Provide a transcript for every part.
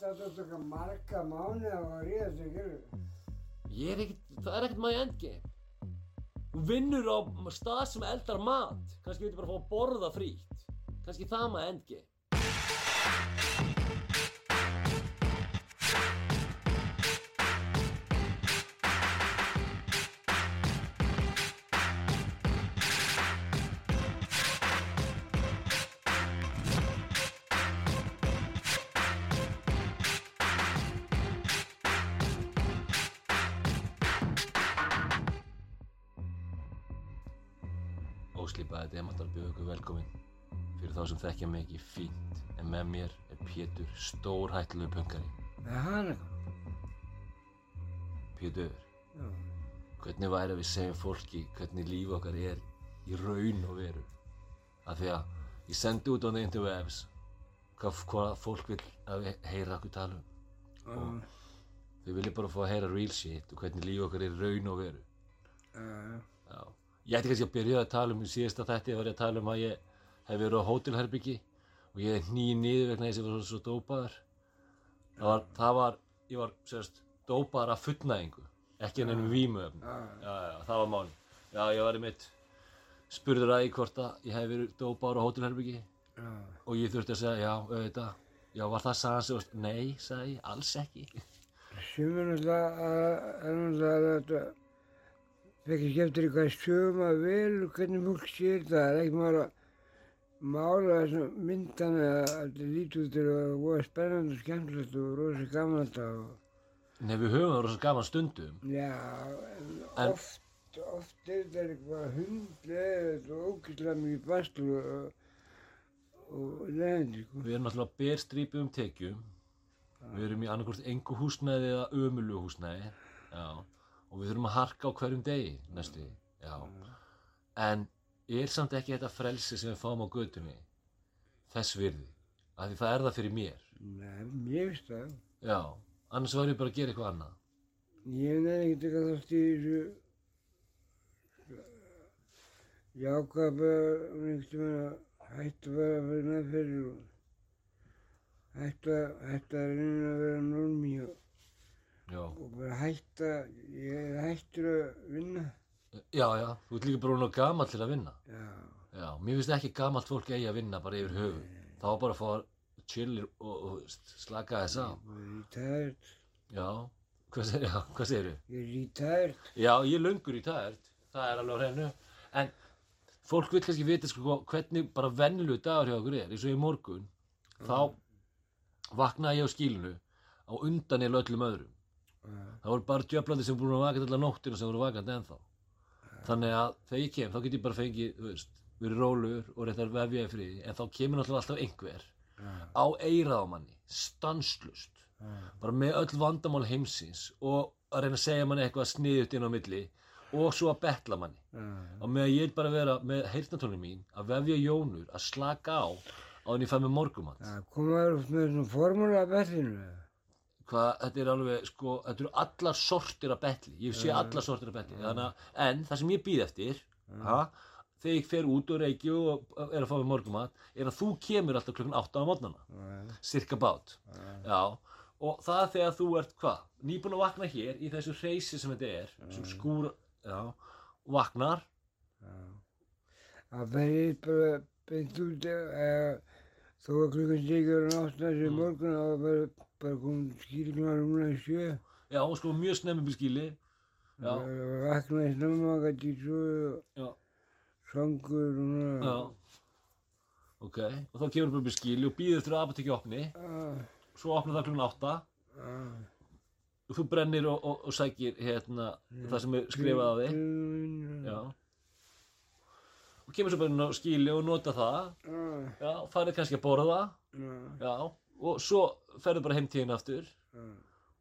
þetta taka marga mánu að ríða þetta gerur. Ég er ekkert, það er ekkert my endgame. Þú vinnur á stað sem eldar mat. Kannski viltu bara fá að borða frítt. Kannski það my endgame. Hvernig væri að við segjum fólki hvernig líf okkar er í raun og veru? Af því að ég sendi út á the interwebs hvað, hvað fólk vil að við heyra okkur tala um. Já. Þau vilja bara fá að heyra real shit og hvernig líf okkar er í raun og veru. Já. Já. Ég ætti kannski að byrja að tala um í síðasta þætti var ég að tala um að ég hef verið á hótelherbyggi og ég hef nýið niður vegna þess að ég var svo, dópaður. Það var, það var, ég var sérst dópaður af fullnæðingu, ekki en ennum já, það var málin. Já, ég var í mitt spurður að í hvort að ég hef verið dópaður á hótelherbyggi Já. og ég þurfti að segja, já, auðvitað, já, var það varst, nei, sagði ég, alls ekki. Sumir náttúrulega er þetta fekk ekki eftir í hvað sögum að vel og hvernig fólk sér það. Það er ekki mála mála þessum myndana að þetta líti út til að voða spennandi og skemmtilegt og rosa gaman þetta og Nei, við höfum það rosa gaman stundum. já, en oft, oft er þetta eitthvað hundlega og ógeðslega mikið bastul og, og leðandi, sko. Við erum náttúrulega berstrípi um tekjum. Við erum í annarkvort engu húsnæði eða ömulu húsnæði. Já. Og við þurfum að harka á hverjum degi, næstu. Já. En er samt ekki þetta frelsi sem við fáum á götunni þess virði? Af því það er það fyrir mér. Nei, mér finnst það. Já. Annars var ég bara að gera eitthvað annað. Ég nefnir ekkert eitthvað þátt í þessu Ég ákvað bara um einhvern veginn að hætta bara að vera meðferðir og hætta, hætta að reyna að vera normi og, og bara hætta, ég er hættur að vinna. Já, já. Þú ert líka bara of gamall til að vinna. Já, Já. Mér finnst ekki gamalt fólk eigi að vinna bara yfir höfu. Var bara að chillir og, og slaka þess á. bara retired, Já. Hvað segir, já, hvað segirðu? ég er retired. Já, ég er löngur í tært, það er alveg á hreinu, en fólk vil kannski vita sko hvernig bara vennilu dagur hjá okkur er, eins og í morgun, þá vaknaði ég á skílinu á undan eða öllum öðrum. Það voru bara djöflandi sem búin að vaka allar nóttina sem voru vakandi ennþá. Þannig að þegar ég kem, þá get ég bara fengið, þú veist, verið rólegur og reyndar vefja í friði, en þá kemur náttúrulega alltaf einhver á eirað á manni, stanslust, bara með öll vandamál heimsins og að reyna að segja manni eitthvað sniðut inn á milli og svo að betla manni. Og með að ég bara vera með heyrnatónin mín að vefja jónur, að slaka á á þannig ég fæ með morgumat Það komaður með svona formúla að berðinu. hvað, þetta er alveg, sko, þetta eru allar sortir af betli, ég sé allar sortir af betli. Þannig að, en það sem ég býð eftir ha, þegar ég fer út og reiki og er að fá með morgumat er að þú kemur alltaf klukkan 8 á mótnana cirka bát. Já, og það er þegar þú ert hvað, nýbúin að vakna hér í þessu hreysi sem þetta er sem skúr, já, vaknar. Það verður bara beint út eða þó að klukkan sigur en áttna sem morgun og það verður bara komið skýrknar rúmlega í sjö. já, og sko mjög snemmi bílskíli já, Það verður vaknaði snemma að gæti svo já, svangur og já. Svona. ok, og þá kemur bara bílskíli og býður eftir að apotekki opni Ah, svo opnar það klukkan 8 ah. og þú brennir og, og, og sækir hérna það sem er skrifað á þig. Já. Og kemur svo bara inn á skíli og nota það. Ah, já, farið kannski að borða. Ah, já, og svo ferðu bara heim tíðin aftur. Ah.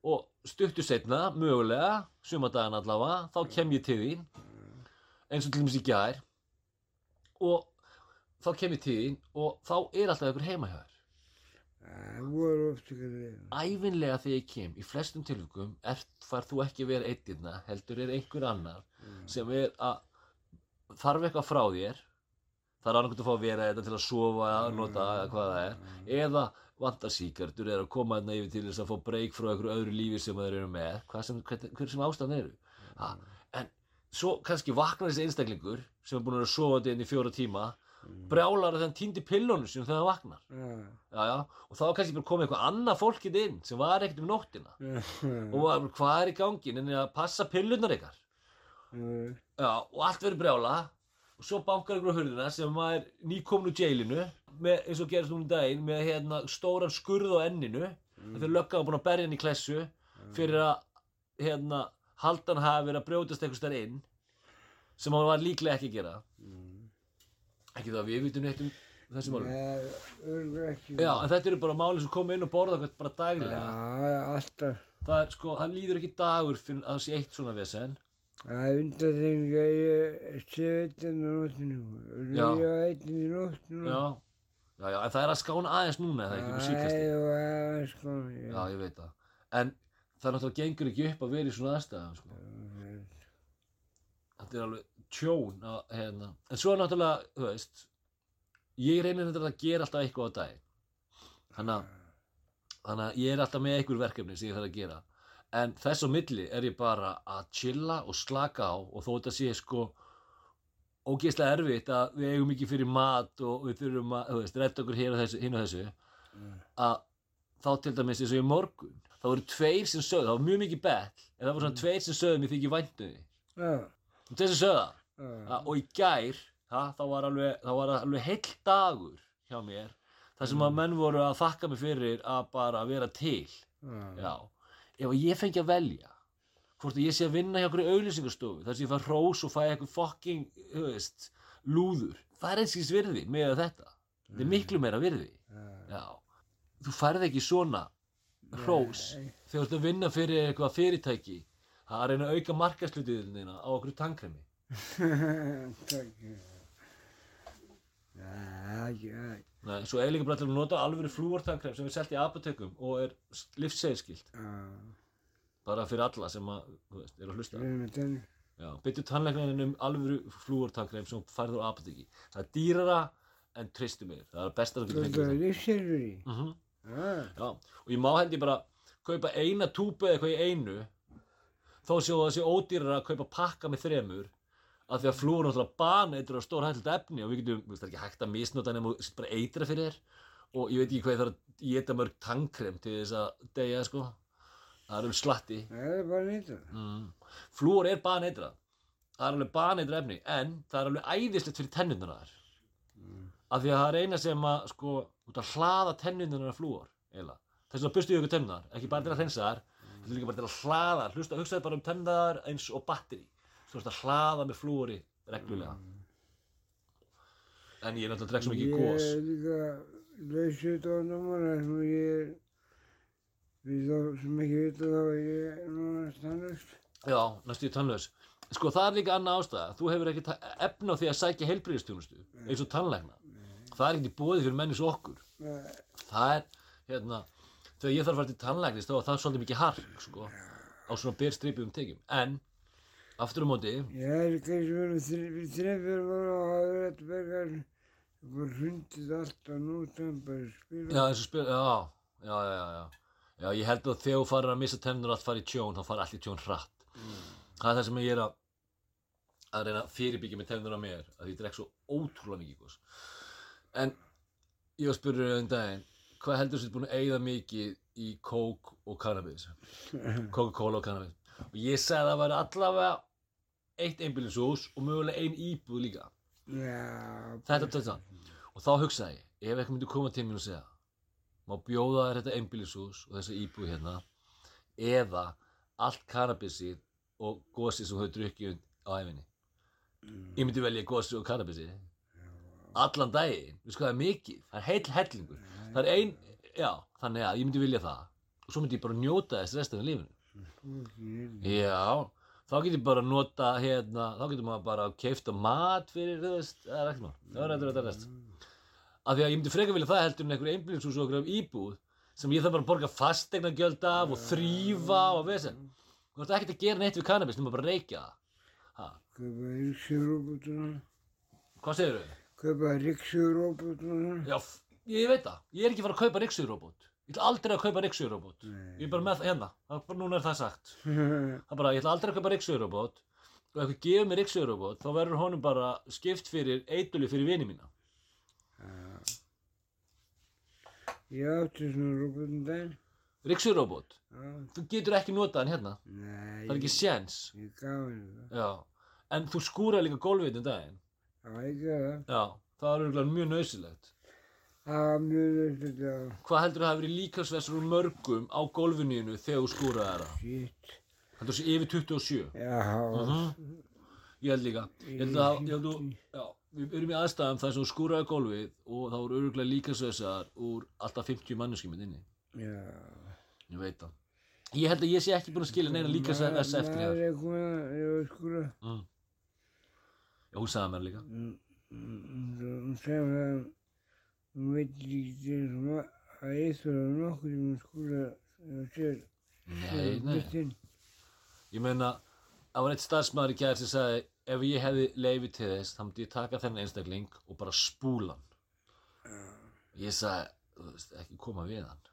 og stuttu setna, mögulega sumadagan allavega, þá kem ég til þín. Eins og til dæmis í gær og þá kem ég til þín og þá er alltaf einhver heima hjá þér. Að ævinlega þegar ég kem, í flestum tilvikum er, far þú ekki að vera einnirna heldur er einhver annar sem er að þarf eitthvað frá þér er annað að fá að vera þetta til að sofa eða nota eða hvað það er eða vantar síkartur er að koma þarna yfir til þess að fá breyk frá einhverju öðru lífi sem þeir eru með sem, hver, sem ástæðan eru. Ha, en svo kannski vaknar þessi einstaklingur sem er búin að vera sofandi inn í fjóra tíma brjálar að þann týndi pillunum sem hann vaknar. Já. já, já, og þá kannski bara komið eitthvað annað fólkið inn sem var ekkert um nóttina. Og var, hvað er í gangi? En að passa pillunar ykkar. Já. Já, og allt verður brjála. Og svo bankar ykkur á hurðina sem er nýkomin úr jailinu með, eins og gerist núna um daginn með hérna stóran skurð á enninu. Mm. þegar löggan var búin að berja hann í klessu fyrir að hérna haldan hafi verið að brjótast eitthvað stær inn sem hann var líklega ekki að gera ekki það að við vitum neitt um þessi málum Nei, ekki. Já, en þetta eru bara máli sem koma inn og borða eitthvað bara daglega Já, alltaf. það er sko, það líður ekki dagur fyrir að það sé eitt svona vesen Það er undanþeng að ég sé einn á nóttinu. Já. Ég á einn í nóttinu. já, já, já, en það er að skána aðeins núna eða ekki með síkast og það er sko. Já, ég veit það. En það náttúrulega gengur ekki upp að vera í svona aðstæðum, sko. Þetta er alveg tjón að, hérna. En svo náttúrulega, þú veist, ég reynir þetta að gera alltaf eitthvað á dag. Þannig að, ég er alltaf með einhver verkefni sem ég þarf að gera. En þess á milli er ég bara að chilla og slaka á og þó þetta sé sko ógeðslega erfitt að við eigum ekki fyrir mat og við þurfum að, þú veist, redda okkur hér og þessu, hinn og þessu að þá til dæmis eins og í morgun þá voru tveir sem sögðu, það var mjög mikið bell en það voru svona tveir sem sögðu mér þykir væntu því Já, og það? Já. Ha, og í gær ha, þá var alveg, þá var alveg heill dagur hjá mér þar sem að menn voru að þakka mig fyrir að bara vera til. Já. já, ef ég fengi að velja hvort að ég sé að vinna hjá einhverju auðlýsingastofu þar sem ég fæ hrós og fæ eitthvað fucking, þú veist, lúður það er einskis virði með þetta. Þetta er miklu meira virði. Já, þú færð ekki svona hrós þegar þú ert að vinna fyrir eitthvað fyrirtæki það er að reyna að auka markaslutiðina á okkur já. Nei, svo líka bara til að nota alveg flúortankrem sem er selt í apotekum og er livsseilskilt Já, bara fyrir alla sem að, veist, er að hlusta. Við byttu tannleiknarinn um alvöru flúortankrem sem færður á apoteki það er dýrara en tristu mig það er besta getur Þetta er fengið -hmm. Já, og ég má held ég bara kaupa eina túpu eða eitthvað í einu þó séu það sé ódýrara að kaupa pakka með þremur af því að flúur náttúrulega baneitur og stór hættilt efni og við getum, það er ekki hægt að misnota nema sett bara eitra fyrir þér. Og ég veit ekki hvað ég þarf að geta mörg tannkrem til þess að deyja, sko. Það er um slatti. Er mm. flúor er baneitra það er alveg baneitra efni en það er alveg æðislegt fyrir tennunduna þar af því að það er eina sem að sko, út að hlaða tennunduna flúor eiginlega, þess að bustu ykkur tennunar ekki bara til að hreinsa þar þetta er líka bara til að hlaða, hlusta, hugsaði bara um tennunar eins og batteri, þú veist að hlaða með flúori reglulega. En ég er náttúrulega að drekka svo mikið gós Ég er líka lausut á námana sem ég er, við þá sem ekki vita þá er ég núna stannust. já, næstu í tannlaus. Sko það er líka annað ástæða, þú hefur ekki efna á því að sækja heilbrigðistjónustu eins og tannlækna það er ekkert í bóði fyrir mennis okkur. Það er, hérna þegar ég þarf að fara til tannlæknis þá er það svolítið mikið hark sko, á svona byrstripum tekjum. En, aftur á móti Ég er kannski verið þrefjör voru og hafa verið að berga bara hrundið allt og nú þannig bara að spila. já, eins og spil, já, já, já, já, já. Ég held að þegar þú farir að missa tennur allt fara í tjón, þá fara allt í tjón hratt. Það er það sem ég er að að reyna að fyrirbyggja með tennur á mér að ég drekk svo ótrúlega mikið en ég var að spyrja um daginn hvað heldur þú sér búin að eigða mikið í kók og cannabis? Coca-Cola og cannabis. Og ég sagði að það væri allavega eitt einbýlishús og mögulega ein íbúð líka. Já, þetta þetta og þá hugsaði ég, ef eitthvað myndi koma til mér og segja má bjóða þér þetta einbýlishús og þessa íbúð hérna eða allt kannabisið og gósið sem þau drukkið á æfinni ég myndi velja gósið og kannabisið allan daginn, við sko það er mikið. Það er heill hellingur. Það er ein, já, þannig að ég myndi vilja það. Og svo myndi ég bara njóta þess restan af lífinu. Já, þá get ég bara nota hérna, þá getur maður bara keifta mat fyrir, þú veist, það er ekkert mál. Það er eitthvað þetta rest. Af því að ég myndi frekar vilja það heldur en einhver einbýlingshús og einhver íbúð sem ég þarf bara að borga fastegna gjöld af og þrýfa og vesen. Þú ert ekkert að gera neitt við kannabis nema bara að reykja það. Hvað segir þau? Kaupa ríksuróbotuna. já, f- ég veit það, ég er ekki fara að kaupa Rixu-robot ég ætla aldrei að kaupa Nei. ég er bara með það hérna, það er bara, núna er það sagt. Það er bara, ég ætla aldrei að kaupa Rixu-robot og ef eitthvað gefur mér Rixu-robot þá verður honum bara skipt fyrir eituli fyrir vini mína. Ég átti svona róbótum daginn. Rixu-robot, Já, þú getur ekki notað hann hérna. Nei. það er ekki séns. Ég gaf henni það. já, en þú skúraði líka gólfið um daginn Já, ég gaf það. já, það er mjög nöðsilegt Það var mjög nöðsett, já. hvað heldur það að verið líkasvessur úr mörgum á gólfinu þegar þú skúraði það Shit. heldur það sé yfir 27 Já, Mhm. Ég held líka, ég held að, ég held að, já, við erum í aðstæðum þar sem þú skúraði gólfið og það voru öruglega líkasveisar úr alltaf 50 manneskjum inni. já. Ég veit það. Ég held að ég sé ekki búin að skilja neina líkasveis eftir Það hér. er komið að ég var skúra. Mm. Já, hún sagði mér líka. Hún sagði mér að hún veit ekki til þess að ég þurfa nokkur í skúra og sér. Nei, nei. Ég meina, það var eitt starfsmaður í gær sem sagði ef ég hefði leiði til þess, þá myndi ég taka þennan einstakling og bara spúla hann. Ég sagði, þú veist, ekki koma við hann.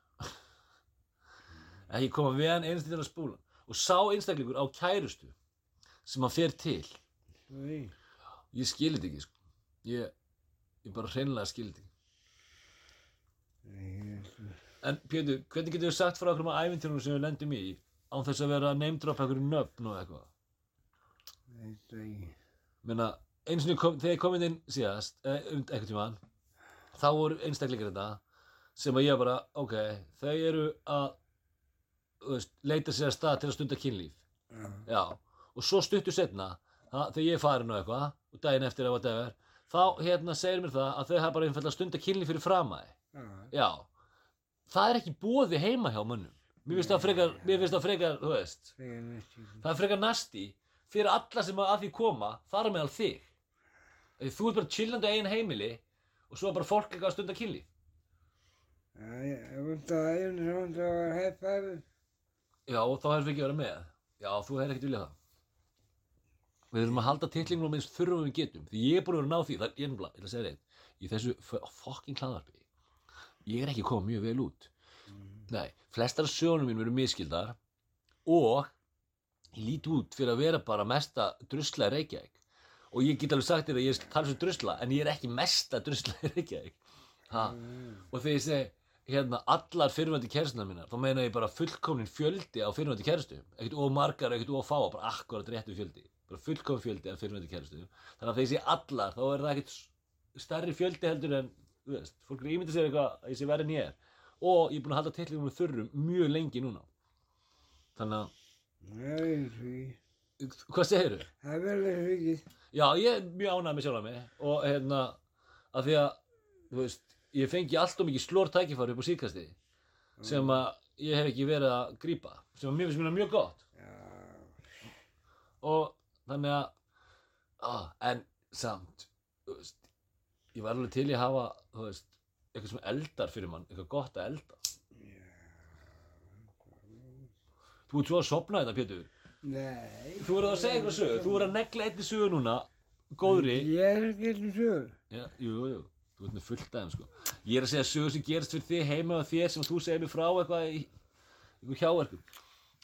ekki koma við hann til að spúla hann. Og sá einstaklingur á kærustu sem hann fer til. Svo ég. Þetta ekki, sko. Ég, ég bara hreinlega skilir þetta ekki. En Pétur, hvernig getur við sagt frá okkur um ævintýrunum sem við lendum í án þess að vera að neymdropa einhverju nöfn og eitthvað? Meina, eins og kom, þegar ég kom inn síðast, eh, um einhvern tímann, þá voru einstaklingar þetta sem að ég bara, ok, þau eru að veist, leita sér að stað til að stunda kynlíf. Já, og svo stuttu setna, það, þegar ég er farin og eitthvað, og daginn eftir eða whatever, þá hérna segir mér það að þau hafa bara einfallega stunda kynlíf fyrir framæði. Já. Já, það er ekki bóði heima hjá mönnum. Mér finnst það frekar, mér finnst það frekar, þú veist, Þegar það er frekar nasti fyrir alla sem að því koma, þar meðal þig. Því þú ert bara chillandi á einu heimili og svo er bara fólk eitthvað að stunda kynlíf. Já, ég vant að æfni sem vant að var hæppaður. Já, og þá hefur við ekki verið með. Já, þú hefur ekkert viljað það. Við þurfum að halda titlingunum eins þurfum við getum. Því ég er búin að vera að ná því, það er nefnilega, ég ætla að segja reitt, í þessu f- fucking hlaðarpi. Ég er ekki komið mjög vel út. Nei, flestar sögunum mínum eru miskildar og ég lít út fyrir að vera bara mesta drusla í Reykjavík. Og ég get alveg sagt þér að ég er tala svo drusla, en ég er ekki mesta drusla í Reykjavík. Ha? Og þegar ég segi, hérna, allar fyrirvændi kærstunar mínar, þá meina ég bara fullkomnin fjöldi á fyrirvændi kærstum. Ekkert of margar, ekkert of fáa, bara akkurat réttu fjöldi. Bara fullkomin fjöldi af fyrirvændi kærstum. Þannig að þegar ég segi allar, þá er það ekkert stærri fjöldi heldur en, veist, fólk er ímyndið sér eitthvað að ég sé verið en ég er. Og ég er búin að halda tillingum með þurrum mjög lengi núna. Þannig að, ekki. hvað segirðu? Það er þessu ekki. Já, ég er mjög ánægð með sjálf mig og hérna, að því að, veist, ég fengi allt og mikið slór tækifæri upp á síkasti sem að ég hef ekki verið að grípa, sem að mér finnst mjög gott Já. og þannig að, á, en samt, veist, ég var alveg til í að hafa, veist, eitthvað sem eldar fyrir mann, eitthvað gott að elda. Þú ert svo að sopna þetta, Pétur. Nei. Þú verður að segja eitthvað sögu, þú verður að negla einni sögu núna, góðri. Ég er ekki eitthvað sögur. Já, jú, jú, þú ert með fullt aðeim sko. Ég er að segja sögur sem gerist fyrir þig heima og þér sem þú segir mér frá eitthvað í eitthvað hjáverkum.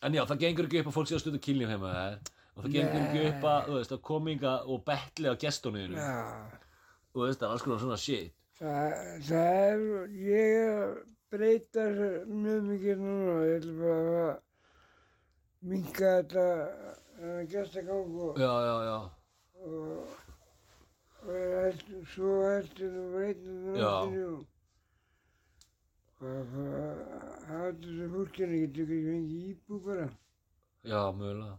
En já, það gengur ekki upp að fólk sé að stunda kynlíf heima með þér og það gengur ekki upp að, þú veist, að kominga og betli á. Þú veist, það er alls konar svona shit. Það, það er, ég er að breyta þessu mjög mikið núna. Ég ætla bara að minka þetta uh, gestagang og, Já, já, já. og, og held, svo þetta Já. náttúrulega og hvað, hafa þessu fólkinu getur ekki fengið íbú bara. Já, mögulega.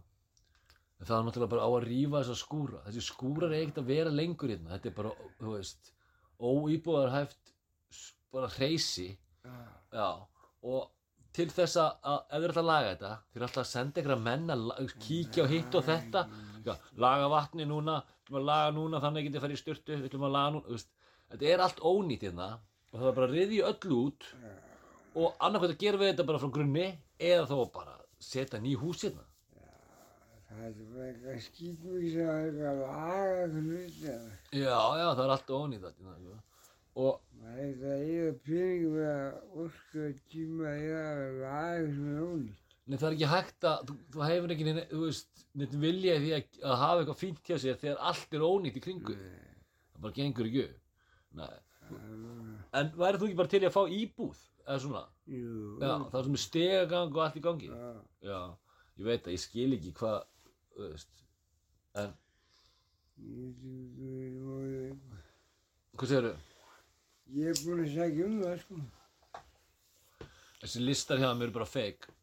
En það er náttúrulega bara á að rífa þessa skúra. Þessi skúrar er ekkert að vera lengur hérna. Þetta er bara, þú veist, óýbúðarhæft bara hreysi. Já. Já, og til þess að, ef þið er alltaf að laga þetta, þið er alltaf að senda ykkur að menna, kíkja á hitt og þetta, já, laga vatni núna, við ætlum að laga núna þannig getið að fara í styrtu, við ætlum að laga núna, veist, þetta er allt ónýtt hérna og það er bara að riðja öll út og annarkvæmt að gera við þetta bara frá grunni eða þá bara setja ný hús hérna. Það er eitthvað skýtmikið sem er eitthvað að laga eitthvað hluti eða. Já, já, það er allt ónýtt þetta, sko. og maður er eitthvað pening með að orka tíma í að laga sem er ónýtt. Nei, það er ekki hægt að, þú, þú hefur ekki, þú veist, neitt vilja í því að, að hafa eitthvað fínt hjá sér þegar allt er ónýtt í kringu. þig. Það bara gengur ekki upp. Nei. En væri þú ekki bara til í að fá íbúð, eða svona? Jú. Já, það er stegagang og allt í gangi. Já. Já, ég veit að ég skil ekki hvað, þú veist, en, hvað hvað segirðu? Ég er búinn að segja um það, sko. Þessi listar hjá þeim eru bara fake.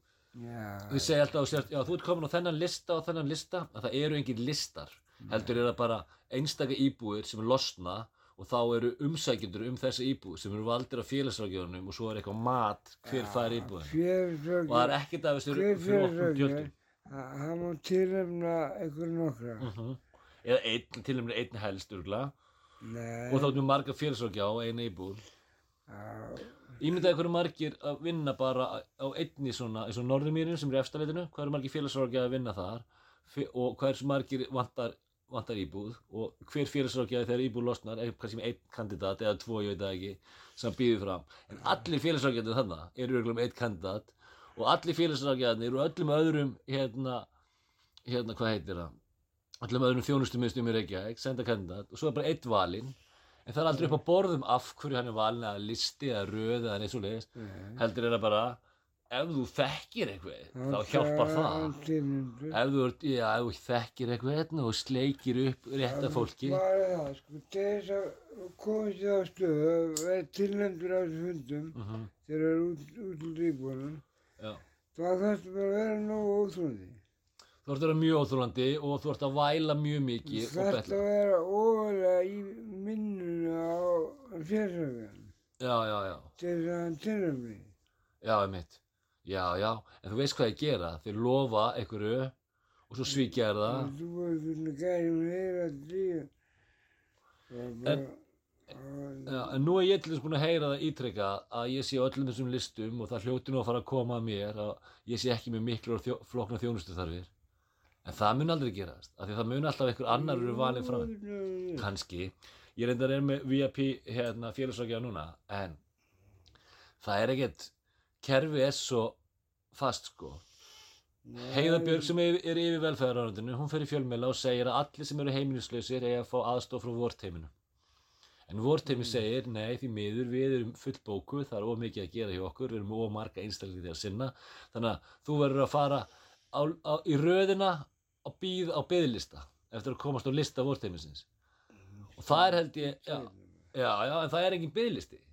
Já. Þið segja alltaf, þú sért, já, þú ert komin á þennan lista og þennan lista, að það eru engin listar. Heldur er það bara einstaka íbúðir sem er losna og þá eru umsækjendur um þessa íbúð sem eru valdir af félagsrákjöfunum og svo er eitthvað mat hver fær íbúðin. Og það er ekkert af þessu fyrir fyrirsögn tjöldum. Hann má tilhefna einhver nokkra. Mhm. Eða einn, til og með einn helst. Nei. Og þá er mjög marga félagsrákja á einu íbúð. Já. Ímyndaði hverju margir að vinna bara á einni svona, eins og Norðurmýrin sem er í efstaleitinu, hvað eru margir félagsrákja að vinna þar og hversu margir vantar, vantar íbúð og hver félagsrákja þegar íbúð losnar er kannski með einn kandidat eða tvo, ég veit það ekki, sem býður fram. En allir félagsrákjarnir þarna eru örgulega með einn kandidat og allir félagsrákjarnir eru öllum öðrum, hérna, hérna, hvað heitir það, öllum öðrum þjónustumistum í Reykjavík, senda kandidat og svo er bara einn valinn en það er aldrei upp á borðum af hverju hann er valinn eða listi eða röð eða neitt svo leiðis Nei. heldur er það bara ef þú þekkir eitthvað þá hjálpar það. ef þú, já, ef þú þekkir eitthvað og sleikir upp rétta fólki. Hvað er það, sko, þess að komast í þá stöðu að vera tilnefndur á þessu fundum Mhm, þegar það er út, úr já. Þá þarfstu bara að vera nógu óþrúndi. þú ert að vera mjög óþrólandi og þú ert að væla mjög mikið Þú betla að vera ofalega í minnuna á félagsögjan já, já, já, til þess að hann tilnefni. já, einmitt. Já, já, en þú veist hvað ég gera. Þeir lofa einhverju og svo svíkja þér það. Þú voru svona gæri með heyra líf. En- Já, en nú er ég til þess búin að heyra það ítrekka að ég sé öllum þessum listum og það hljóti nú að fara að koma að mér að ég sé ekki með miklu og þjó, flókna þjónustu þarfir en það mun aldrei gerast af því að það mun alltaf einhver annar eru valið fram. Kannski, ég reyndar er með VIP hérna, félagsrákjaða núna en það er ekkert kerfi er svo fast sko. Heiðabjörg sem er, er yfir velferðaránundinu, hún fer í fjölmiðla og segir að allir sem eru heimilislausir eigi að fá aðstof frá vorteiminu. En vorteimi segir, nei því miður, við erum fullbókuð, það er ómikið að gera hjá okkur, við erum ómarga einstaklega að sinna, þannig að þú verður að fara á, á, í röðina á, bíð, á byðlista eftir að komast á lista vorteimisins. Og það er held ég, já, já, já, en það er engin byðlisti,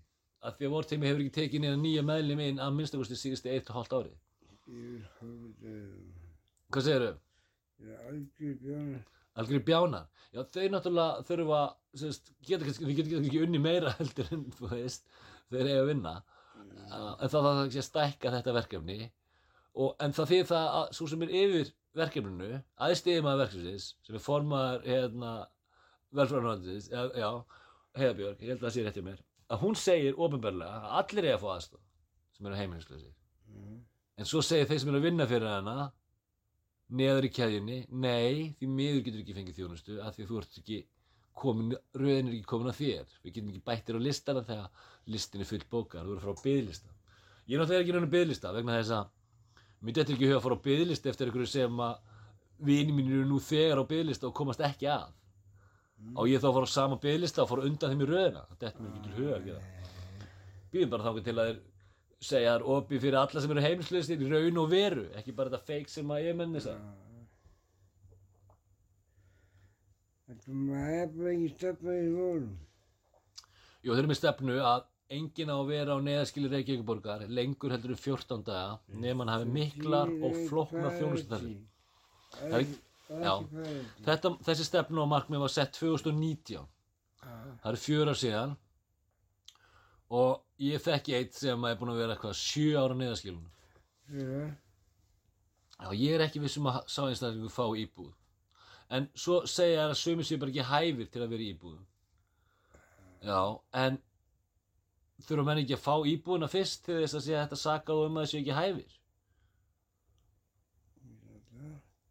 af því að vorteimi hefur ekki tekið neina nýja meðlum inn að minnstakosti síðusti eitt og hálft árið. Yfir höfuðið. Hvað segirðu? Ég er algjör bjóna. algjörði bjánar já þau náttúrulega þurfa sérst, geta kannski, þau geta kannski unni meira heldur en þú veist þeir eiga að vinna uh, en það þarf ekki að stækka þetta verkefni og, en það þýðir það að svo sem er yfir verkefninu aðstíðum að verkefnisins sem er formaður hérna velfræðanvændis, já, heiðabjörg, ég held að það sé rétt hjá mér að hún segir ofinbarlega að allir eiga að fá aðstof sem eru heimilislausir Mm. en svo segir þeir sem eru að vinna fyrir hana neður í keðjunni, nei, því miður getur ekki fengið þjónustu af því að þú ert ekki komin, röðin er ekki komin að þér. Við getum ekki bættir á listana þegar listin er full bókar, þú eru að fara á byðlista ég er náttúrulega ekki raun að byðlista vegna þess að mér dettur ekki í hug að fara á byðlista eftir einhverju sem að vini mín eru nú þegar á byðlista og komast ekki að. Á ég þá að fara á sama byðlista og fara undan þeim í röðina? Það dettur mér ekki til hug að gera. Býðum bara þangað til að þeir segja það er opið fyrir alla sem eru heimsleistir í raun og veru, ekki bara þetta fake sem að ég menni þess Þetta maður ekki stefna í volum. Jú, þeir eru með stefnu að enginn á að vera á neðaskili Reykjavíkuborgar lengur heldur um 14 daga nema hann hafi miklar og. Það já. Þetta, þessi stefnu og markmið var sett 2019. Það eru fjör ár síðan og ég þekki eitt sem er búin að vera eitthvað sjö ára neðaskilunum. Já, ég er ekki vissum að sá einstaklingu fá íbúð. En svo segja þær að sömu séu bara ekki hæfir til að vera í íbúðum. Já, en þurfa menn ekki að fá íbúðuna fyrst til þess að sé hægt að saka þá um að þessu ekki hæfir?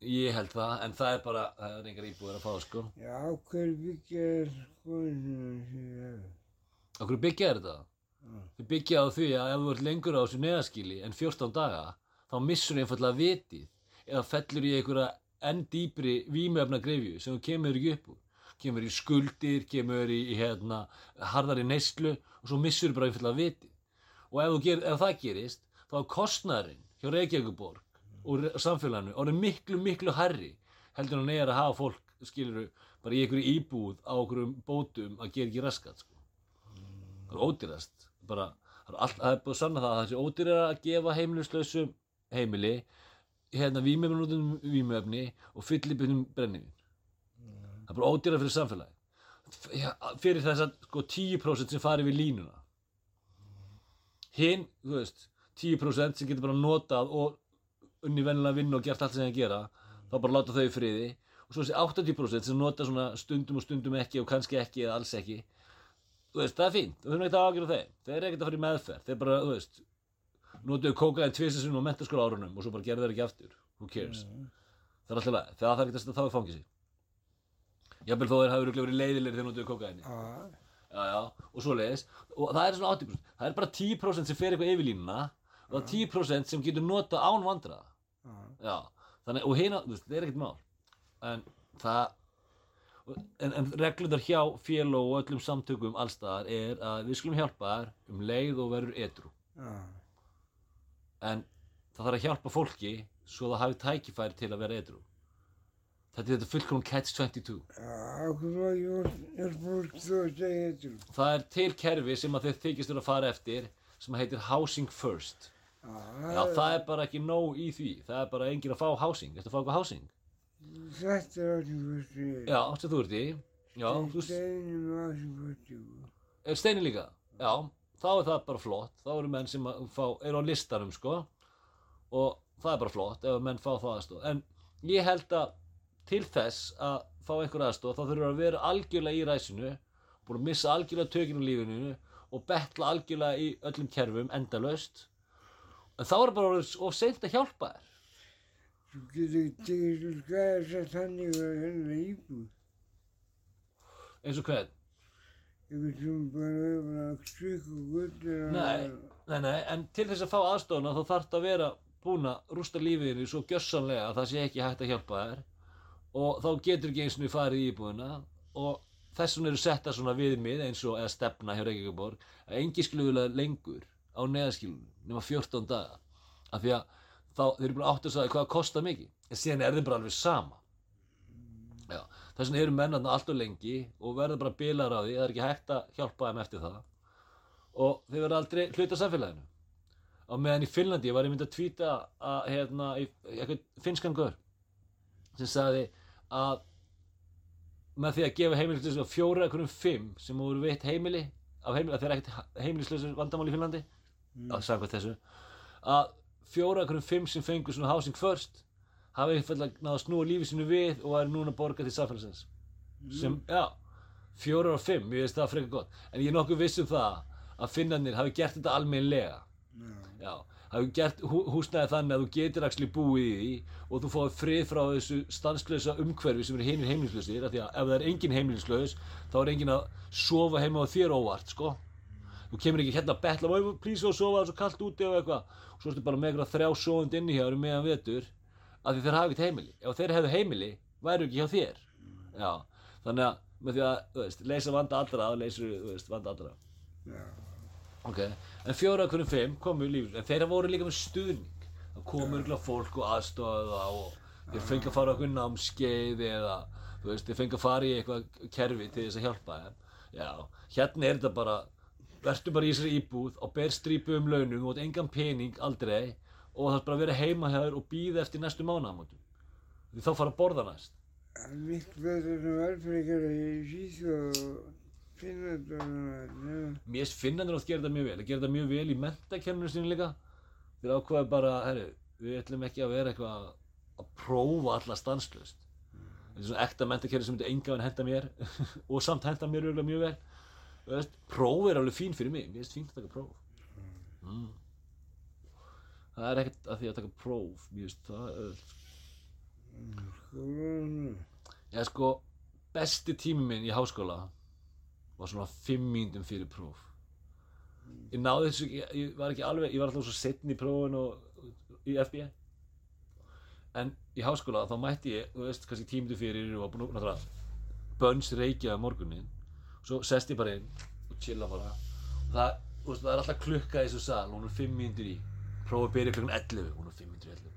Ég held það, en það er bara, það er engar íbúður að fá, sko. Já, hver byggja skoðinu sem ég hef. Okkur byggja er þetta? Þau byggja á því að ef þú ert lengur á þessu neðaskili en 14 daga þá missur einfallega vitið eða fellur í einhverja enn dýpri vímöfna grefju sem þú kemur ekki upp úr. Kemur í skuldir, kemur í, hérna, harðari neyslu og svo missur bara einfallega vitið. Og ef, ger, ef það gerist þá er kostnæðurinn hjá Reykjavíkuborg og samfélaginu orðið miklu miklu herri heldur en hann er að hafa fólk skilur bara í einhverju íbúð á einhverjum bótum að gera ekki raskat sko. það er ódýrast bara, það er, er búið að sanna það að það sé ódýrara að gefa heimilislausum heimili hérna vímefnum vímefni og fyllibunum brennivin það er bara ódýrara fyrir samfélagi fyrir þess að sko 10% sem fari við línuna. Hinn, þú veist 10% sem getur bara notað og unni vennilega vinnu og gert allt sem það gera þá bara láta þau í friði. Og svo þessi 80% sem nota svona stundum og stundum ekki og kannski ekki eða alls ekki þú veist, það er fínt, við höfum ekkert að ágjöra þeim. Þeir eru ekkert að fara í meðferð, þeir bara, þú veist notuðu kókaðin tvisessunum á mentaskóla árunum og svo bara gerðu þeir ekki aftur. Who cares, það er alltaf þegar það er ekkert að setja þá í fangisi jafnvel þó þeir örugglega verið leiðilegir þegar notuðu kókaðinni Já. já, já, og svo leiðis og það er svona 80% það er bara 10% sem fer eitthvað yfir línuna og það er 10% sem getur nota án vandra Já. já, þannig, og hérna, þú veist, það er ekkert mál. En það en, en reglundar hjá félag og öllum samtökum allstaðar er að við skulum hjálpa þær um leið og verður edru Já. en það þarf að hjálpa fólki svo það hafi tækifæri til að vera edru þetta er þetta fullkomum catch 22 Já, okkur var ég er fólk þú að segja þetta. það er til kerfi sem að þeir þykist vera að fara eftir sem heitir housing first. Já, já, það er bara ekki nóg í því. Það er bara engin að fá housing, ertu að fá eitthvað housing? Þetta er fyrstu. já, sem þú ert í. Já, þú Steinum ásum fyrstu. er steinin líka. Já, þá er það bara flott. Þá eru menn sem fá, eru á listanum sko. Og það er bara flott ef menn fá það aðstóð en ég held að til þess að fá einhver aðstóð þá þurfur að vera algjörlega í ræsinu búin að missa algjörlega tökinn á lífinu og betla algjörlega í öllum kerfum endalaust. En þá er bara of seint að hjálpa þér Þú getur ekki tekið svo skæðar sett þannig að hennar íbúð. eins og hvern Eitthvað sem bara er bara að strykka og guttir að... Nei. Nei, nei, en til þess að fá aðstofna þá þarf það að vera búin að rústa lífiðinu svo gjössanlega að það sé ekki hægt að hjálpa þér og þá getur ekki eins og farið í íbúðina og þess vegna eru setta svona viðmið eins og eða stefna hjá Reykjavíkuborg að engi skluðulega lengur á neðaskilunum nema 14 daga af því að þá þeir eru búin að sig að hvað það kostar mikið. En síðan er þeim bara alveg sama. Já, þess vegna eru mennarna allt og lengi og verða bara bilar á því. Það er ekki hægt að hjálpa þeim eftir það. Og þeir verða aldrei hluta samfélaginu. Á meðan í Finnlandi, ég var einmitt að tvíta að hérna, eitthvað finskan gaur sem sagði að með því að gefa heimilislösu á fjóra ekkurum fimm sem voru veitt heimili af heimili, að þeir ekkert heimilislösu vandamál í Finnlandi Mm. að sagði þessu að fjóra ekkurum fimm sem fengu svona housing first hafa einfallega náða að snúa lífi sinu við og er núna að borga til samfélagsins. Sem, já, fjórar og fimm, ég veist það frekar gott. En ég er nokkuð viss um það að finnarnir hafi gert þetta almennlega Já. já, hafi gert hú, húsnæði þannig að þú getur axli búið í því og þú fáið frið frá þessu stanslösa umhverfi sem hinir heimilislausir af því að ef það er engin heimilislaus þá er engin að sofa heima á þér óvart sko þú kemur ekki hérna að betla "Má ég plís og sofa það er svo kallt úti og eitthvað. Og svo ertu bara með eitthvað þrjá sofandi inni hjá þér um meðan vetur því þeir hafa ekkert heimili. Ef þeir hefðu heimili væru ekki hjá þér. Já, þannig að með því að þú veist, leysa vanda allra leysur þú veist, vanda allra. Já. ok, en fjóra okkur fimm komu í lífið, en þeirra voru líka með stuðning. Það komu ykkur fólk og aðstofa og þeir fengi að fara okkur námskeið eða þú veist, þeir fengi að fara í eitthvað kerfi til þess að hjálpa þeim. Já, hérna er þetta bara verður bara í þessari íbúð og ber strípu um launum og engan pening aldrei og er bara að vera heima hjá þér og býða eftir næstu mánaðamótum. Því þá fara að borða næst. Miklu betur sem verðfrekar í síð og finna þetta og svona. mér finnst finnandir átt gera þetta mjög vel. Að gera þetta mjög vel í mentakenninu sinni líka. Þeir ákveða bara, herru, við ætlum ekki að vera eitthvað að- að prófa alla stanslust þetta er svona ekta mentakenni sem myndi enga henda mér og samt henda mér mjög vel próf er alveg fín fyrir mig. Mér finnst fínt að taka próf. Mm. það er ekkert að því að taka próf. Mér finnst það Skólan. ég sko, besti tími minn í háskóla var svona fimm mínútum fyrir próf. Ég náði þessu ekki, ég var ekki alveg ég var alltaf svo setn í prófun og í FBI en í háskóla þá mætti ég þú veist, kannski tímdu fyrir og var búin að bönns reykjaði morgunin svo sest ég bara inn og chilla bara. Og það, veist, það er alltaf klukka í þessu sal hún er 5 mínútur í. Prófið byrja klukkan 11 hún er 5 mínútur í 11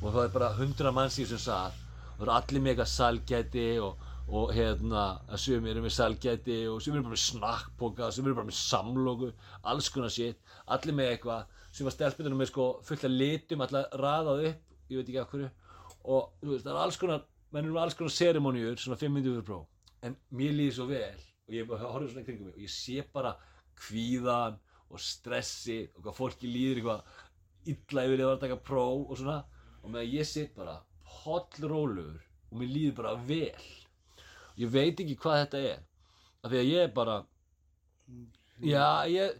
og það er bara 100 manns í þessum sal og það eru allir eitthvað salgæti og, og hérna að sumir eru með salgæti og sumir eru bara með snakkpoka sumir eru bara með samloku alls konar shit. Allir með eitthvað sem var stelpunum með sko fullt af litum alltaf raðað upp ég veit ekki af hverju. Og veist það er alls konar menn eru með alls konar serimóniur svona 5 minnum fyrir próf. En mér líði svo vel og ég horfði svona kringum mig og ég sé bara kvíðan og stressi og hvað fólki líður eitthvað illa yfir að vera að taka próf og svona. Og meðan ég sitt bara pollrólugur og mér líður bara vel. Ég veit ekki hvað þetta er. Af því að ég er bara já, ég,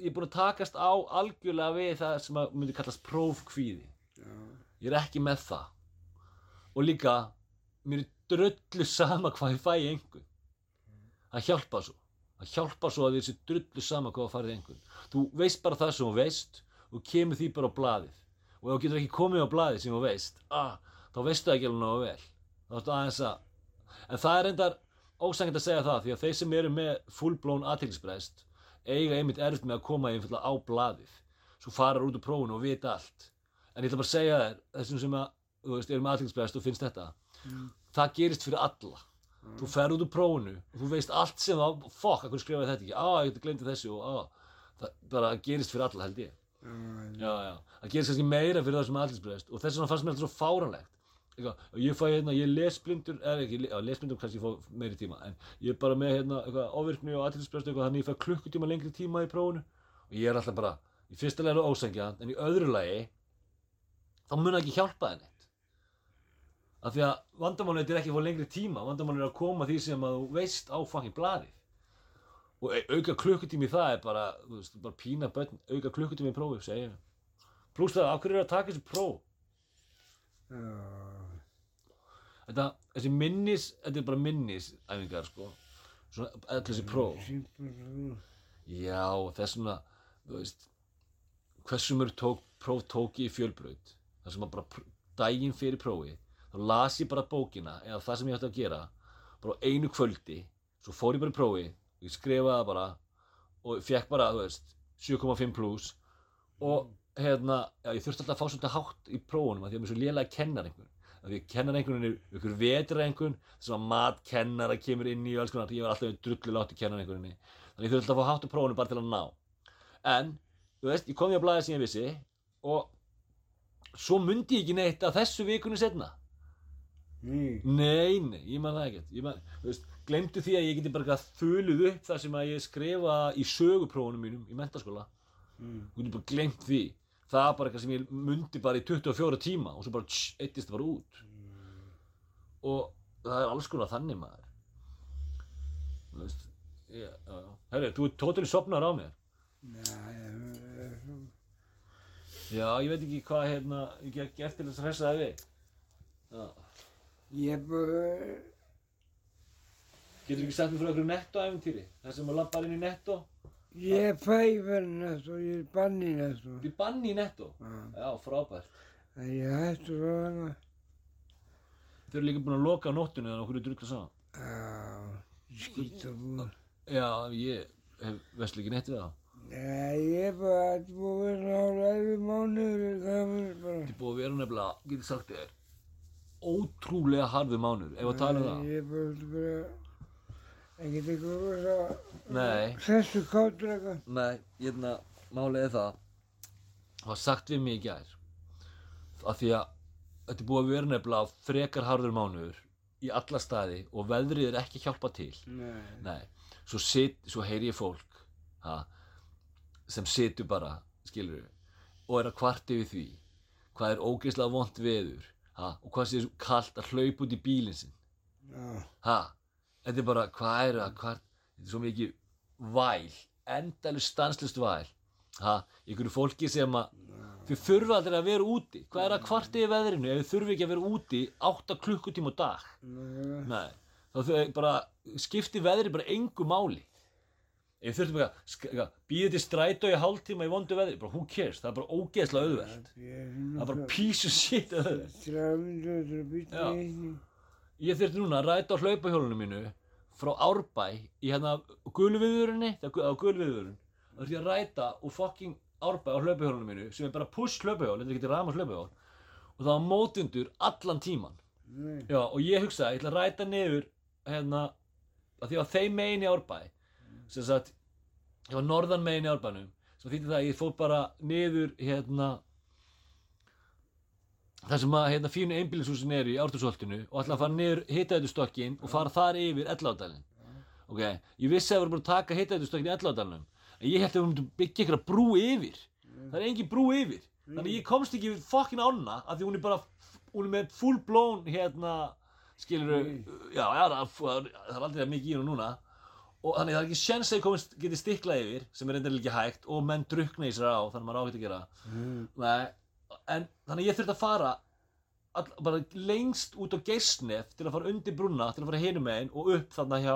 ég er búin að takast á algjörlega við það sem að myndi kallast prófkvíði. Ég er ekki með það. Og líka mér er drullu sama hvað ég fæ einhvern það hjálpa svo. Það hjálpa svo að þér sé drullu sama hvað þú farið einhvern. Þú veist bara það sem þú veist og kemur því bara á blaðið. Og ef þú getur ekki komið á blaðið sem þú veist ah, þá veistu það ekki alveg náðu vel. Þá ertu aðeins að en það er endar ósangið að segja það því að þeir sem eru með fullblón aðtilsbreyst eiga einmitt erfitt með að koma einfallega á blaðið. Svo farar út úr prófunu og vita allt. En ég ætla bara að segja þér þessum sem að, veist, eru með aðtilsbreyst og finnst þetta Mm. það gerist fyrir alla þú fer út úr prófunu og þú veist allt sem þá fokk, hvað skrifaði þetta ekki? Á, ég geti glemdi þessu og á það bara gerist fyrir alla held ég. Já. já, já, það gerist kannski meira fyrir það sem er aðtilsbreyst og þess vegna fannst mér alltaf svo fáranlegt eitthvað, og ég fæ hérna, ég er lesblindur eða ekki, já, lesblindur kannski ég fá meiri tíma en ég er bara með hérna, eitthvað, ofvirkni og aðtilsbreyst eitthvað, þannig ég fæ klukkutíma lengri tíma í prófunu og ég er alltaf bara, í fyrsta lega ósengja en í öðru lagi þá mun það ekki hjálpa þenni af því að vandamálið er ekki að fá lengri tíma vandamálið er að koma því sem að þú veist á fucking blaðið. Og au- auka klukkutími það er bara, þú veist, bara pína börn, auka klukkutími í prófið, segja pluss það, af hverju er að taka þessi próf? Já. þetta, þessi minnis, þetta er bara minnisæfingar, sko. Svona, öll þessi próf. já, þess vegna, þú veist hversu mörg tók, próf tók ég í fjölbraut? Þar sem að bara daginn fyrir prófið þá las ég bara bókina eða það sem ég ætti að gera bara á einu kvöldi. Svo fór ég bara í prófið og ég skrifaði bara og fekk bara, þú veist 7,5 pluss og hérna, já, ég þurfti alltaf að fá svolítið hátt í prófunum af því að mér svo lélega að kenna einhvern. Að kennar einhvern er ykkur vetra einhvern þessum að matkennara kemur inn í og alls konar, ég var alltaf drullu látt í kennar einhverjum þannig ég þurfti alltaf að fá hátt í prófunum bara til að ná. En, þú veist, ég kom því að blæða sem ég vissi og svo mundi ég ekki neitt að þessu vikunni setna Ný. Nei, nei, ég man það ekkert ég glemdu því að ég geti bara þuluð upp það sem að ég skrifa í söguprófunum mínum í mentaskóla Mm. þú getur bara glemt því það er bara eitthvað sem ég mundi bara í 24 tíma og svo bara tss, eittist það bara út og það er alls konar þannig maður þú veist herri, þú er tótali sopnar á mér ég er svo. já, ég veit ekki hvað hérna ég get til þess að hressa það við já. Ég er getur ekki sagt mér frá einhverju netto-æfintýri það sem að lappar inn í netto ég fæ verið næst og ég er banni næst og. Þú er banni í netto Já. já, frábært En ég hættu svo hana. þau eru líka búin að loka á nóttunni þannig að er drukla saman Já, skýta búið. já, ég hef veist ekki neitt við það Nei, ég er bara, þetta er búið að vera hálfa yfir mánuður, það er bara. Þetta er búið að vera nefnilega, getur sagt þér, ótrúlega harður mánuður, ef að tala um það. Ég er bara, bara, ekkert eitthvað rosa, Nei, þessu kátur eitthvað. nei, hérna, málið er það, það var sagt við mig í gær, að því að þetta er búið að vera nefnilega frekar harður mánuður í alla staði og veðrið er ekki að hjálpa til. Nei. Nei, svo, sit, svo heyri ég fólk ha, sem situr bara, skilur og er að kvarta yfir því hvað er ógeðslega vont veður ha, og hvað sé svo kalt að hlaupa út í bílinn sinn? Ha, þetta er bara, hvað er það? Þetta er svo mikið væl endalur stanslust væl. Ha, ykkur fólki sem að þau þurfa aldrei að vera úti. Hvað er að kvarta yfir veðrinu ef þau þurfi ekki að vera úti 8 klukkutíma á dag. Nei, þá þau bara skipti veðri bara engu máli Ég þurfti bara að býða til strætó í hálftíma í vondu veðri, bara who cares, það er bara ógeðslega auðvelt. Það er bara piece of shit og einni. Ég þurfti núna að ræta á hlaupahjólunum mínu frá Árbæ í hérna gulviðurinni, það er gulviðurinn. Það þurfti ég að ræta úr fucking Árbæ á hlaupahjólunum mínu sem er bara push hlaupahjól, þetta ekki ramast hlaupahjól. Og það var mótundur allan tíman. Já, og ég hugsaði, ég ætla að ræta niður hérna, að því að þeim megin í Árbæ sem sagt, ég var norðan megin í Árbænum sem þýtti það að ég fór bara niður hérna þar sem að hérna fínu einbýlishúsin eru í Ártúrsholtinu og ætla að fara niður hitaðutustokkin og fara þar yfir Elláðdalinn ok, ég vissi að við vorum búin að taka hitaðutustokkin í Elláðdalinn en ég held að við að byggja ykkur brú yfir. Það er engin brú yfir. Þannig að ég komst ekki við fokkin ána af því hún er bara, hún er með full blown hérna, skilur já, já, það, það það er aldrei mikið í hún núna og þannig það er ekki sjens að komist, geti stiklað yfir sem er reyndar ekki hægt og menn drukna í sér á þannig að maður á ekkert að gera Mm. Nei, en þannig að ég þurfti að fara all, bara lengst út á geisnef til að fara undir brunna til að fara hinum megin og upp þarna hjá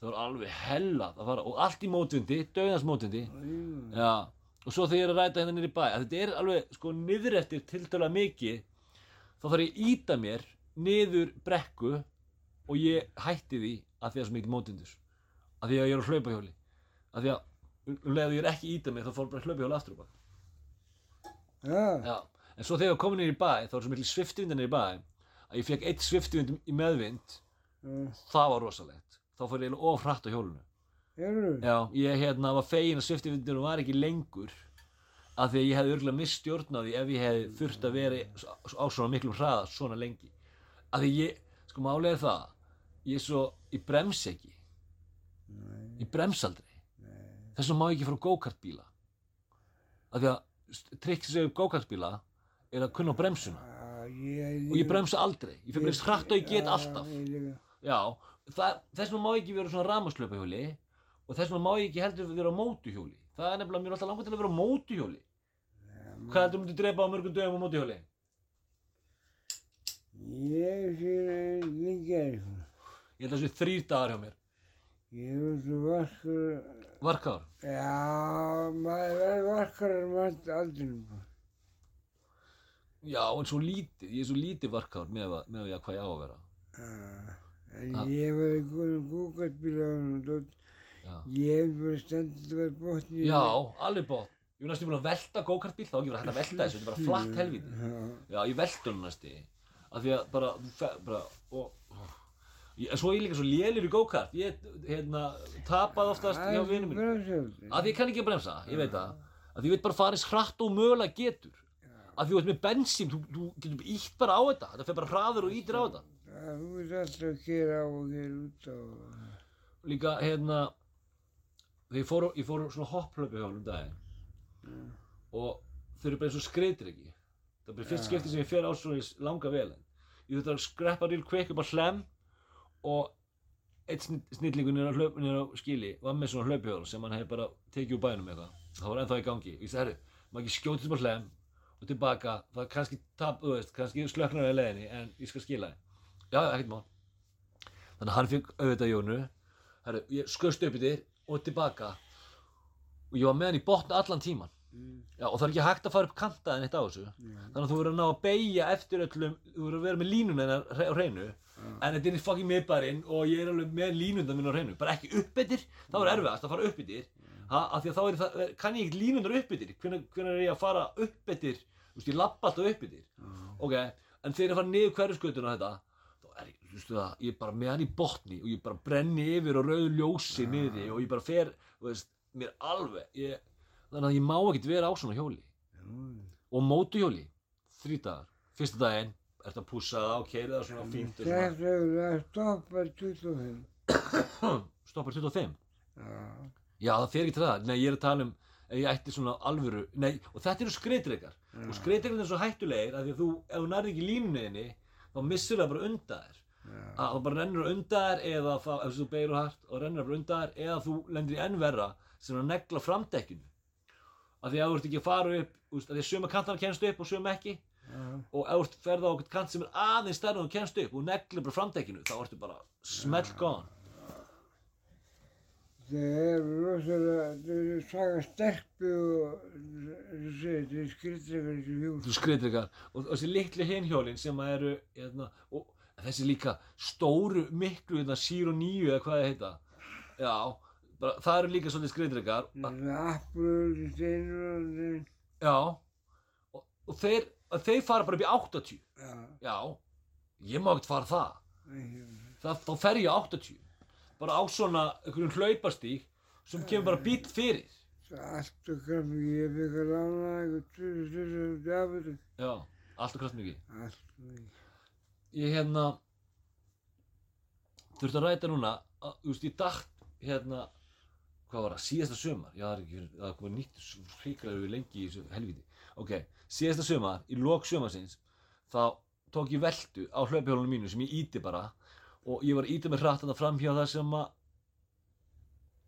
það var alveg hellað að fara og allt í mótvundi, döðans mótvundi Mm. já, og svo þegar ég er að ræta hérna í bæ að þetta er alveg sko niður eftir tiltölulega mikið þá þarf ég að íta mér niður brekku og ég hætti því að því að að því að ég er á hlaupahjóli. Að því að um leið að ég er ekki að íta mér þá fór bara hlaupahjóli aftur á. Bak Já. Já, en svo þegar ég kom niður í bæ þá var svo mikil sviftvindar niður í bæ að ég fekk eitt sviftvind í meðvind Já. það var rosalegt. Þá fór ég eiginlega of hratt á hjólinu. Hérðu? Já, ég hérna var fegin að sviftvindinu var ekki lengur af því að ég hefði örgulega því ef ég hefði þurft að vera á svona miklum hraða svona lengi. Af því ég, sko málega það ég svo, ég brems ekki Nei. ég brems aldrei Nei. þess vegna má ég ekki fara á go-kart-bíla. Af því að trikks sem go-kart-bíla er að kunna á bremsuna. Ég... og ég bremsa aldrei. Ég fyrir bremst hratt og ég get alltaf. Já, ég það, þess vegna má ég ekki vera svona rafmagnslöpahjóli og þess vegna má ég ekki heldur vera á mótuhjóli. Það er nefnilega er alltaf langar til að vera á mótuhjóli. Hvað heldur þú myndir drepa á mörgum dögum á mótuhjóli? Ég fyrir lengi eitthvað. ég held að það sé þrýr dagar hjá mér Ég er svo vaskur. varkár, Já, maður verður vaskar en maður aldrei. já en svo lítið ég er svo lítið varkár með, að- með að hvað ég á að vera Já. En Ah. ég var í góðum gókartbíla og dótt. Ég hef bara standið við botni. já alveg bótt ég er næstu búin að velta go-kartbíl þá er ekki verið hægt að velta þessu, þetta er bara flatt helvíti Já. Já, ég veldi hann næsti af því að bara, bara og, ég, svo er ég líka svo lélir í go-kart. Ég, hérna, tapaði oftast hjá vinum minn því ég kann ekki að bremsa, ég veit það. Því ég veit bara fara eins hratt og mögulega getur. Því þú ert með bensín, þú, þú getur ítt bara á þetta. Þetta fer bara hraður og ítir á þetta. Þú ert alltaf að kera á og kera út á. líka, hérna þegar ég fór, ég fór svona hopplöpu hjá um daginn og þau eru bara eins og skreitir ekki. Það er bara fyrst skipti sem ég fer á svona langa velen ég þurfti að skreppa real quick upp á hlem og eitt sn snillingur niður á, hlaup, niður á skili var með svona hlaupihjól sem hann hefði bara tekið úr bænum eitthvað. Það var ennþá í gangi. Ég sagði, herru, maður ekki skjótið upp á hlem og tilbaka, það er kannski tap, þú veist, kannski slöknar í leiðinni en ég skal skila þið já, ekkert mál. Þannig að hann fikk auðvitað Jónu. Herru, ég skust upp í þér og tilbaka. Og ég var með hann í botna allan tíman Mm. já, og það er ekki hægt að fara upp kantaðin eitt á þessu. Já. þannig að þú verður að ná að beigja eftir öllum þú verður að vera með hreinu en þetta er í fucking miðbærin og ég er alveg með línundan minn á hreinu. Bara ekki uppbyttir, þá er erfiðast að fara uppbyttir. Af því að þá er það, kann ég ekki línundar uppbyttir? Hvenær er ég að fara uppbyttir? Þú veist, ég lappa alltaf uppbyttir. Ok, en þegar ég fara niður hverjuskutuna þetta þá er ég, þú veist það, ég er bara með hann í botni og ég bara brenni yfir og rauðu ljósi niðri og ég bara fer, þú veist, mér alveg ég, þannig að ég má ekkert vera á svona hjóli. Og mótuhjóli, þrítagar fyrsta daginn, pússa það og keira það svona fínt. Þetta er að stoppa 25. stoppar 25 Já. já það fer ekki til það, nei ég er að tala um ég ætti svona alvöru, nei og þetta eru skreitreikar og skreitreikar er svo hættulegir að því að þú, ef þú nærði ekki línuninni þá missur það bara undan þér. Að þú bara rennur á undan þér eða þá, ef þú beirur hart og rennur bara undan þér eða þú lendir í enn verra sem er að negla framdekkinu. Að því að þú ert ekki að fara upp að því að söma kantana kennst upp og söma ekki Já. og ef þú ferða á okkur kant sem er aðeins stærri en þú kennst upp og neglir bara framdekkinu þá ertu bara smell gone Það er rosalega, það er saga stelpu og það er hjól. þú skriðdrekar og, og þessi litlu hinhjólin sem eru hérna, og þessi líka stóru miklu hérna, sír og nýju eða hvað það heita já, bara, það eru líka svolítið skriðdrekar Það er appur, steinur og þeir. já og, og þeir, að þeir fara bara upp í 80 Já, já, ég má ekkert fara það það, þá fer ég á 80 bara á svona einhverjum hlaupastík sem kemur bara bíl fyrir. Allt og krafmi, ég fikk að lána eitthvað já, alltaf kraft mikið. Allt mikið. ég hérna þurfti að ræta núna að, þú veist, ég dagt hérna hvað var það, síðasta sömar já, það er ekki, það er komið nýtt hríklar lengi í þessu helviti ok, síðasta sömar, í lok sömarsins þá tók ég veltu á hlaupihjólunum mínu sem ég íti bara og ég var að íti með hratt þarna fram hjá það sem að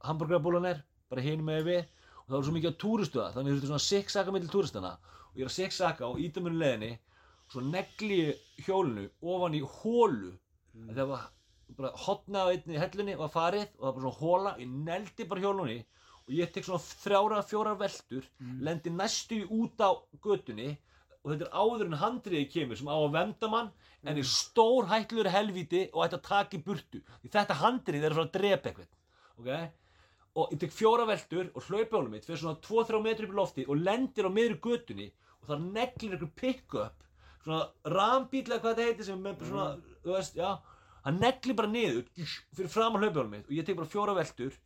hamburgerabúlan er bara hinum með við. Og það var svo mikið á túristu það þannig ég þurfti svona six-saka millir túristana og ég er að six-saka og íta mér um leiðinni svo negli ég hjólinu ofan í hólu. Mm. það var bara hotna á einni hellunni og að farið og það var bara svona hóla ég neldi bara hjólunni og ég tek svona þrjára, fjóra veltur lendi næstu í út á götunni og þetta er áður en handriði kemur sem á að venda mann en er stór hættlur helvíti og ætti að taka í burtu. Því þetta handrið er að fara að drepa eitthvað ok? Og ég tek fjóra veltur og hlaupjólum mitt fyrir svona 2-3 metri upp í lofti og lendir á miðri götunni og þar neglir einhver pick-up svona rambíl eða hvað þetta heitir sem er svona, þú veist, já. Hann neglir bara niður fyrir fram á hlaupjólum mitt og ég tek bara fjóra veltur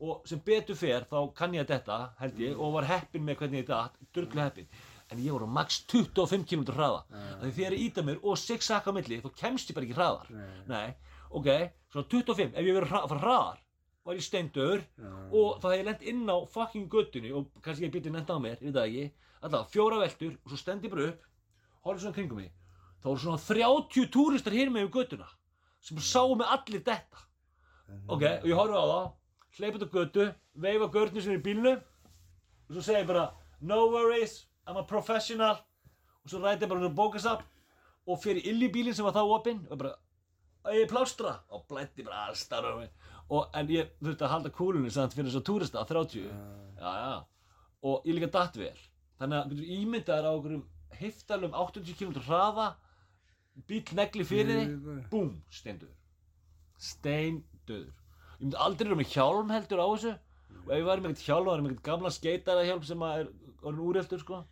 og sem betur fer þá kann ég þetta held ég og var heppinn með hvernig ég datt durglu heppinn. En ég voru max 25 km hraða. Mm. því þegar ég íta mér og 6 sakka milli þá kemst ég bara ekki hraðar. Nei. nei, ok, svona 25 ef ég verið að fara hraðar var ég steindöður og þá hef ég lent inn á fucking göttunni og kannski ég býtti nefnt á mér, ég veit það ekki. Alltaf fjóra veltur og svo stend ég bara upp horfði svona kringum mig. Þá voru svona 30 túristar hér með um göttuna sem sáu mig allir detta. Ok, og ég horfði á það hleypið á göttu, veifa görnir sem er í bílnu og svo segi ég bara no worries, I'm a professional. Og svo ræti ég bara um bókasap og fyrir í bílinn sem var þá opinn og bara, ég er plástra. Og blætti bara allstar og, en ég þurfti að halda kúlunni samt fyrir þess að túrista á 30 já, já. og ég líka datt vel. Þannig að getur ímyndaðar á okkur heiftalum 80 km hraða bíl negli fyrir þig búm, steindur. Steindöður ég myndi aldrei vera með hjálm heldur á þessu. Og ef ég væri með eitthvað hjálm, væri með eitthvað gamla skeitara hjálm sem er orðin úreldur sko.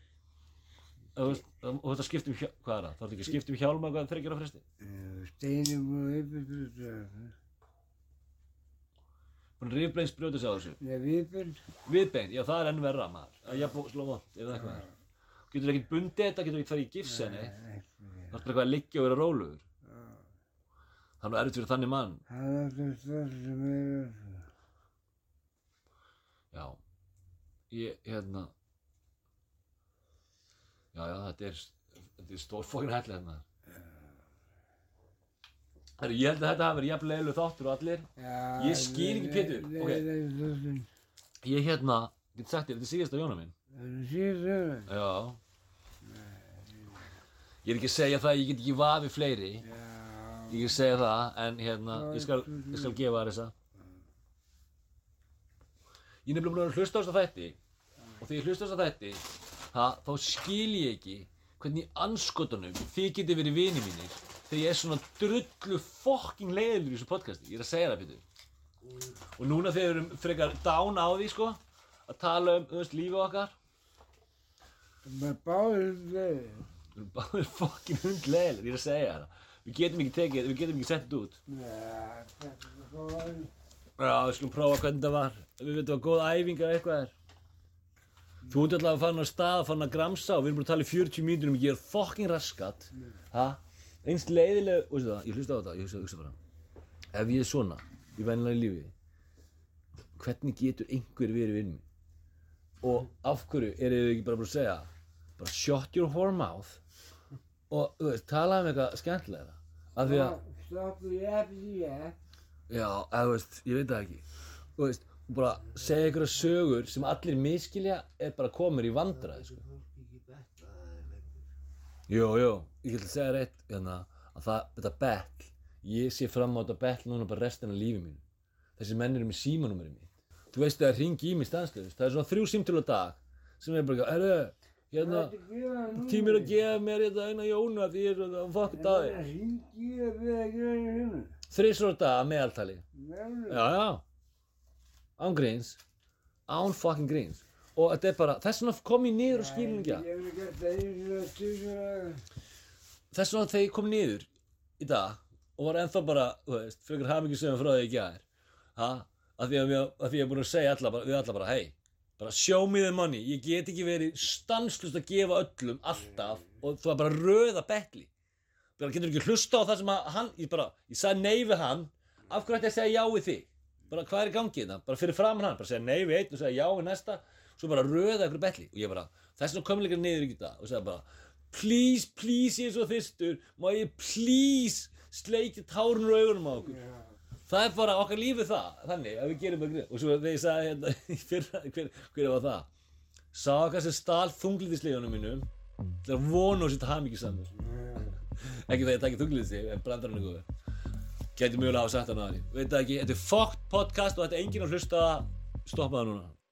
Og, og þetta skiptum um hjálm, hvað er það? þá er þetta ekki skiptum hjálm að hvað þreikir á fresti? Steinir búin að yfirbyrja. búin rifbeins brjóta sig á þessu. Nei, viðbyrn. viðbein, já það er enn verra maður. Að ég búið sló vond, ef það eitthvað. Er getur ekki bundið þetta, getur ekki farið í gifsenni? Það er bara eitthvað að liggja og vera rólugur þannig er erfitt fyrir þannig mann Það er það sem er. Já, ég, hérna, já, já, þetta er, þetta er stór fókin helli hérna. Herru, ég held að þetta hafi verið jafn leiðileg þáttur og allir. Já. Ég skil ekki, Pétur. Ok. Ég, hérna, get sagt þér, þetta er síðasta jóna minn. Það er síðan það. Já. Ég er ekki að segja það, ég get ekki vafið fleiri. Já. Er ekki að segja það, en hérna, ég skal, ég skal gefa þér þessa. Ég er nefnilega búin að hlusta á þessa þætti og þegar ég hlusta á þessa þætti ha, þá skil ég ekki hvernig í anskotunum þið getið verið vini mínir þegar ég er svona drullu fokking leiðilur í þessu podcasti. Ég er að segja það, Pétur. Og núna þegar við erum frekar down á því, sko, að tala um, veist, lífið okkar, Bara báður þeir. við erum báðir fokking hundleiðilir, ég er að segja það. Við getum ekki tekið, við getum ekki sett út. Já, þetta er góð. Já, við skulum prófa hvernig það var. Við veitum að góð æfing eða eitthvað er. Þú ert allavega farin á stað, að gramsa og við erum búin að tala í 40 mínútur um ég er fokkin raskat. Ha? Einst leiðileg, veistu það, ég hlusta á þetta, ég hugsa, bara. Ef ég er svona, í vennilega lífi, hvernig getur einhver verið vinn minn? Og af hverju eru þið ekki bara búin að segja, bara shut your whore mouth og, þú veist, tala um eitthvað skemmtilega. Af því að, Stoppu ég. Já, eða þú veist, ég veit það ekki Þú veist, bara segja ykkur sögur sem allir miskilja er bara komur í vandræði sko. Jú, jú, ég ætla að segja reitt hérna, að það, þetta betl ég sé fram á þetta betl núna bara restina af lífi mínu þessi menn eru með símanúmerið mitt þú veist það er ringi í mig stanslust það er svona þrjú símtölu dag sem er bara, erðu, hérna tímir að gefa mér þetta eina jóna því ég er svona fokk dag Ringi að við að gera hennu. þrísur á dag að meðaltali. Meðalveg. já, já. Án gríns. Án fucking gríns. Og þetta er bara, þess vegna kom ég niður og skilin ekki. að Ég hef gert það einu og tíu daga. þess vegna þegar ég kom niður í dag og var ennþá bara, þú veist, frekar hamingjusöfum frá því ekki að er ha, að því að, að ég er búin að segja alla, bara, við alla bara, hei bara show me the money, ég get ekki verið stanslust að gefa öllum alltaf og þú er bara röða betli bara getur ekki hlusta á það sem að hann, ég bara, ég sagði nei við hann. Af hverju ætti ég að segja já við þig? Bara hvað er í gangi þetta, bara fyrir framan hann bara segja nei við einn og segja já við næsta. Svo bara röða ykkur betli og ég bara, þess vegna komið líka niður í dag og segja bara please, please, ég er svo þyrstur. Má ég please sleikja tárun úr augunum á okkur? Já. Það er bara okkar lífið það, þannig að við gerum grið og svo þegar ég sagði hérna í fyrra, hver, hver var það? Sá okkar sem stál þunglítislegunum mínum til að vona og sitt hamingisamur ekki það ég takki þunglítisleg en brandar hann ykkur gæti mjögulega á sagt hann aðri veit það ekki, þetta er fokkt podcast og þetta er enginn að hlusta. Stoppa það núna